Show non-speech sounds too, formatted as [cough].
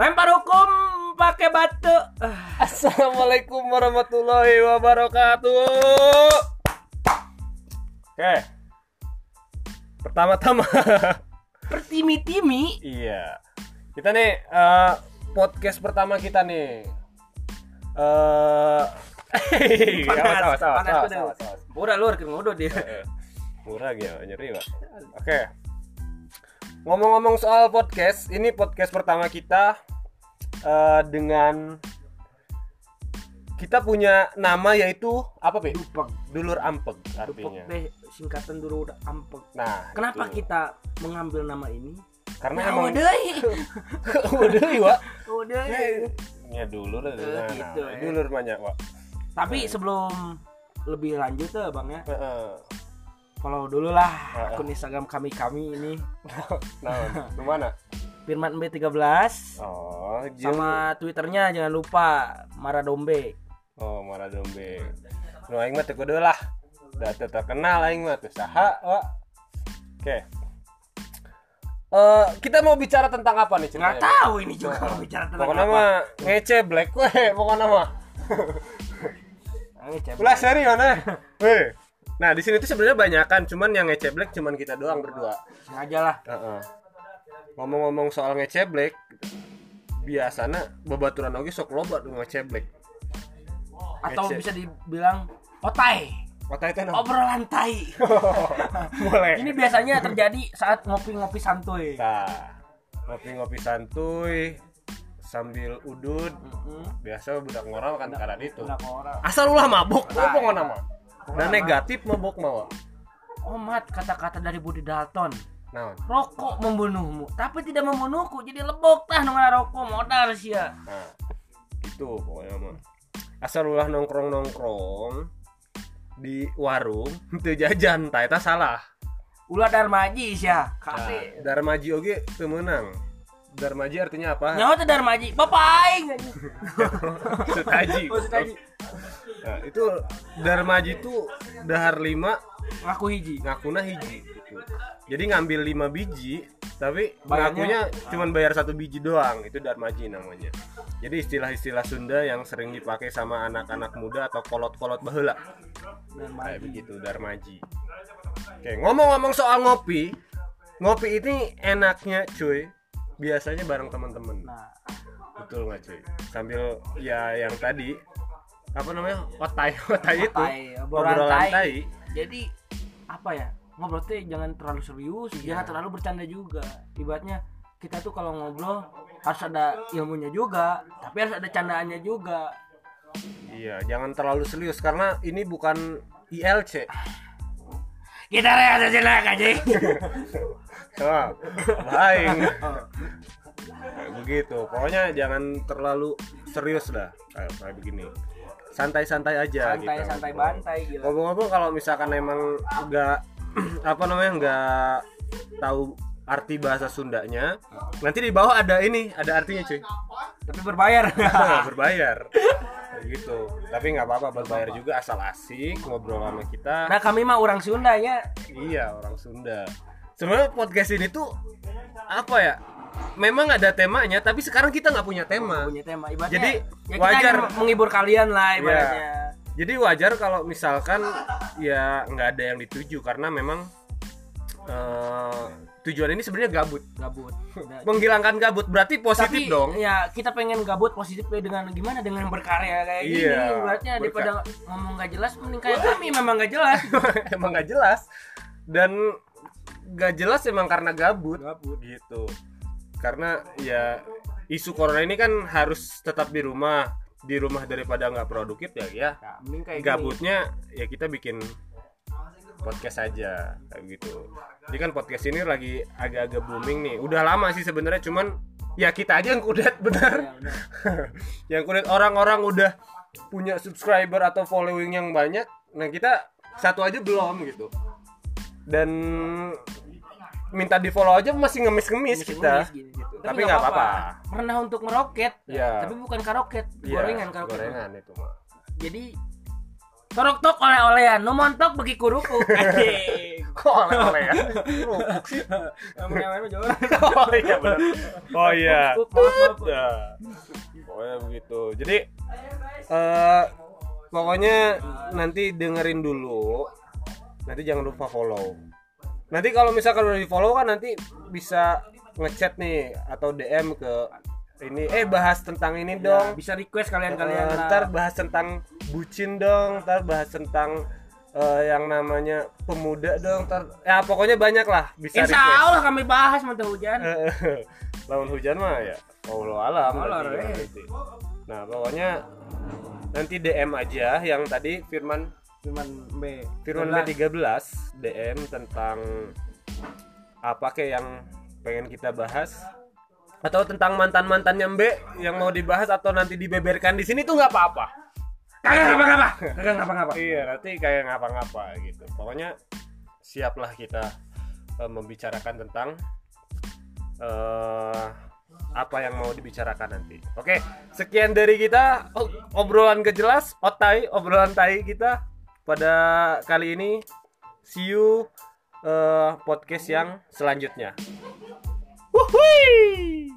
Lempar hukum pakai batu. Ah, Assalamualaikum warahmatullahi wabarakatuh. Oke. Pertama-tama, Pertimi-timi. iya. Kita nih eh, podcast pertama kita nih. Eh, [laughs] Panas, awas, awas, awas, panas awas, awas, luar ke ngodo dia. Murah gitu, nyeri pak. Oke. Ngomong-ngomong soal podcast, ini podcast pertama kita eh, dengan kita punya nama yaitu apa Pe? Dupek. Dulur Ampeg Dupek artinya. teh singkatan dulu udah ampek. Nah, Kenapa itu. kita mengambil nama ini? Karena Nah, emang udah. [laughs] udah Wak. Udah. Ya dulur Eh, nah, gitu, nah, ya. dulur banyak, Wak. Tapi sebelum lebih lanjut tuh Bang ya. Heeh. Follow dulu lah Heeh. akun Instagram kami-kami ini. [laughs] Nah, di mana? Firman B13 Oh, jeung- sama Twitternya jangan lupa Maradombe. Oh, marah dombe. Nu aing mah teu lah. Udah teu terkenal aing mah teu saha, Wak. Oke. Eh, kita mau bicara tentang apa nih Nggak ceritanya? tahu ini juga mau bicara tentang Pokoknya apa. mah ngece black we, pokoknya mah. Ah, Ulah seri mana? Weh. Nah, di sini tuh sebenarnya banyakan, cuman yang ngece black cuman kita doang berdua. Sengaja lah. Heeh. Ngomong-ngomong soal ngece black, biasanya babaturan oge sok loba tuh ngece black. Atau Ngece. bisa dibilang otai. Kota itu. Obrolan tai. [laughs] Boleh. Ini biasanya terjadi saat ngopi-ngopi santuy. Nah, ngopi-ngopi santuy sambil udud Mm-mm. biasa budak ngora kan karena itu asal ulah mabok Nah, mah Pokoknya dan negatif mabok mah Omat kata-kata dari Budi Dalton. Naon Rokok membunuhmu, tapi tidak membunuhku. Jadi lebok tah nu rokok modal sia. nah itu pokoknya mah asal ulah nongkrong nongkrong di warung [laughs] itu jajan tak eta salah Ulah darmaji sia. nah, Kade. darmaji oge teu meunang darmaji artinya apa [laughs] Nyawa teh darmaji. Bapak aing. Maksud nah, itu darmaji itu dahar lima ngaku hiji. ngakuna hiji. Jadi ngambil 5 biji tapi Bayarnya- ngakunya cuman bayar satu biji doang. Itu darmaji namanya. Jadi istilah-istilah Sunda yang sering dipakai sama anak-anak muda atau kolot-kolot baheula. Kayak begitu darmaji. Oke, ngomong-ngomong soal ngopi, ngopi ini enaknya cuy biasanya bareng teman-teman. Nah, Betul nggak cuy? Sambil ya yang tadi apa namanya? Otai, otai itu. tai, obrolan Obrolan tai. tai. Jadi apa ya? Ngobrol teh jangan terlalu serius, jangan terlalu bercanda juga. Ibaratnya kita tuh kalau ngobrol harus ada ilmunya juga, tapi harus ada candaannya juga. Iya, jangan terlalu serius karena ini bukan ILC. Kita rehat aja lah. Wah, baik. Kayak begitu. Pokoknya jangan terlalu serius lah kayak kayak begini. Santai-santai aja Santai gitu. santai bantai gila. Ngomong-ngomong kalau misalkan emang nggak [clears throat] apa namanya nggak tahu arti bahasa Sundanya, nanti di bawah ada ini, ada artinya cuy. Tapi berbayar. [laughs] Nah, berbayar. Gitu. Tapi nggak apa-apa berbayar juga asal asik ngobrol sama kita. nah, kami mah orang Sunda ya. Iya orang Sunda. Sebenarnya podcast ini tuh apa ya? Memang ada temanya, tapi sekarang kita nggak punya tema. punya tema ibaratnya. Jadi, ya wajar. menghibur kalian lah Iya. ibaratnya. Jadi wajar kalau misalkan ya nggak ada yang dituju karena memang eh, tujuan ini sebenarnya gabut, Gabut. [laughs] Menghilangkan gabut. Berarti positif Tapi dong. ya kita pengen gabut positifnya dengan gimana dengan berkarya kayak gini Iya, ibaratnya berka- daripada ngomong gak jelas mending kayak kami memang gak jelas [laughs] emang nggak jelas dan nggak jelas emang karena gabut. gabut gitu karena ya isu corona ini kan harus tetap di rumah di rumah daripada nggak produktif ya ya nah, mending kayak gini. gabutnya ya kita bikin podcast aja kayak gitu. Jadi kan podcast ini lagi agak-agak booming nih. Udah lama sih sebenarnya cuman ya kita aja yang kudet bener. Ya, [laughs] yang kudet orang-orang udah punya subscriber atau following yang banyak nah kita satu aja belum gitu. Dan minta di follow aja masih ngemis-ngemis kita ngemis gini, gitu. Tapi nggak apa-apa. Pernah untuk meroket, Iya. tapi bukan karoket, Iya, gorengan karoket. gorengan itu mah Jadi torok tok oleh-olehan, nu montok bagi kuruku. Anjing. [laughs] Kok oleh-oleh ya? Kerupuk sih. Jauh. [laughs] Oh iya benar. Oh iya. Ya. Pokoknya begitu. Jadi eh pokoknya nanti dengerin dulu. Nanti jangan lupa follow. Nanti kalau misalkan udah di follow kan nanti bisa ngechat nih atau DM ke ini eh bahas tentang ini dong. Bisa request kalian-kalian. Eh, lah. ntar bahas tentang bucin dong, ntar bahas tentang eh, yang namanya pemuda dong, ntar ya pokoknya banyak lah bisa Insya request. Allah kami bahas mata hujan. [laughs] lawan hujan mah ya Allah alam Allah, nanti, nanti. nah pokoknya nanti DM aja yang tadi Firman Cuman B. Firman B13 DM tentang apa kayak yang pengen kita bahas? Atau tentang mantan mantannya Mbe yang mau dibahas atau nanti dibeberkan di sini tuh nggak apa-apa? Kagak ngapa-ngapa. Kagak ngapa-ngapa. iya nanti kayak ngapa-ngapa gitu. Pokoknya siaplah kita eh, membicarakan tentang eh apa yang mau dibicarakan nanti. Oke sekian dari kita. Obrolan kejelas otai obrolan tai kita pada kali ini see you uh, podcast yang selanjutnya. Wuhui!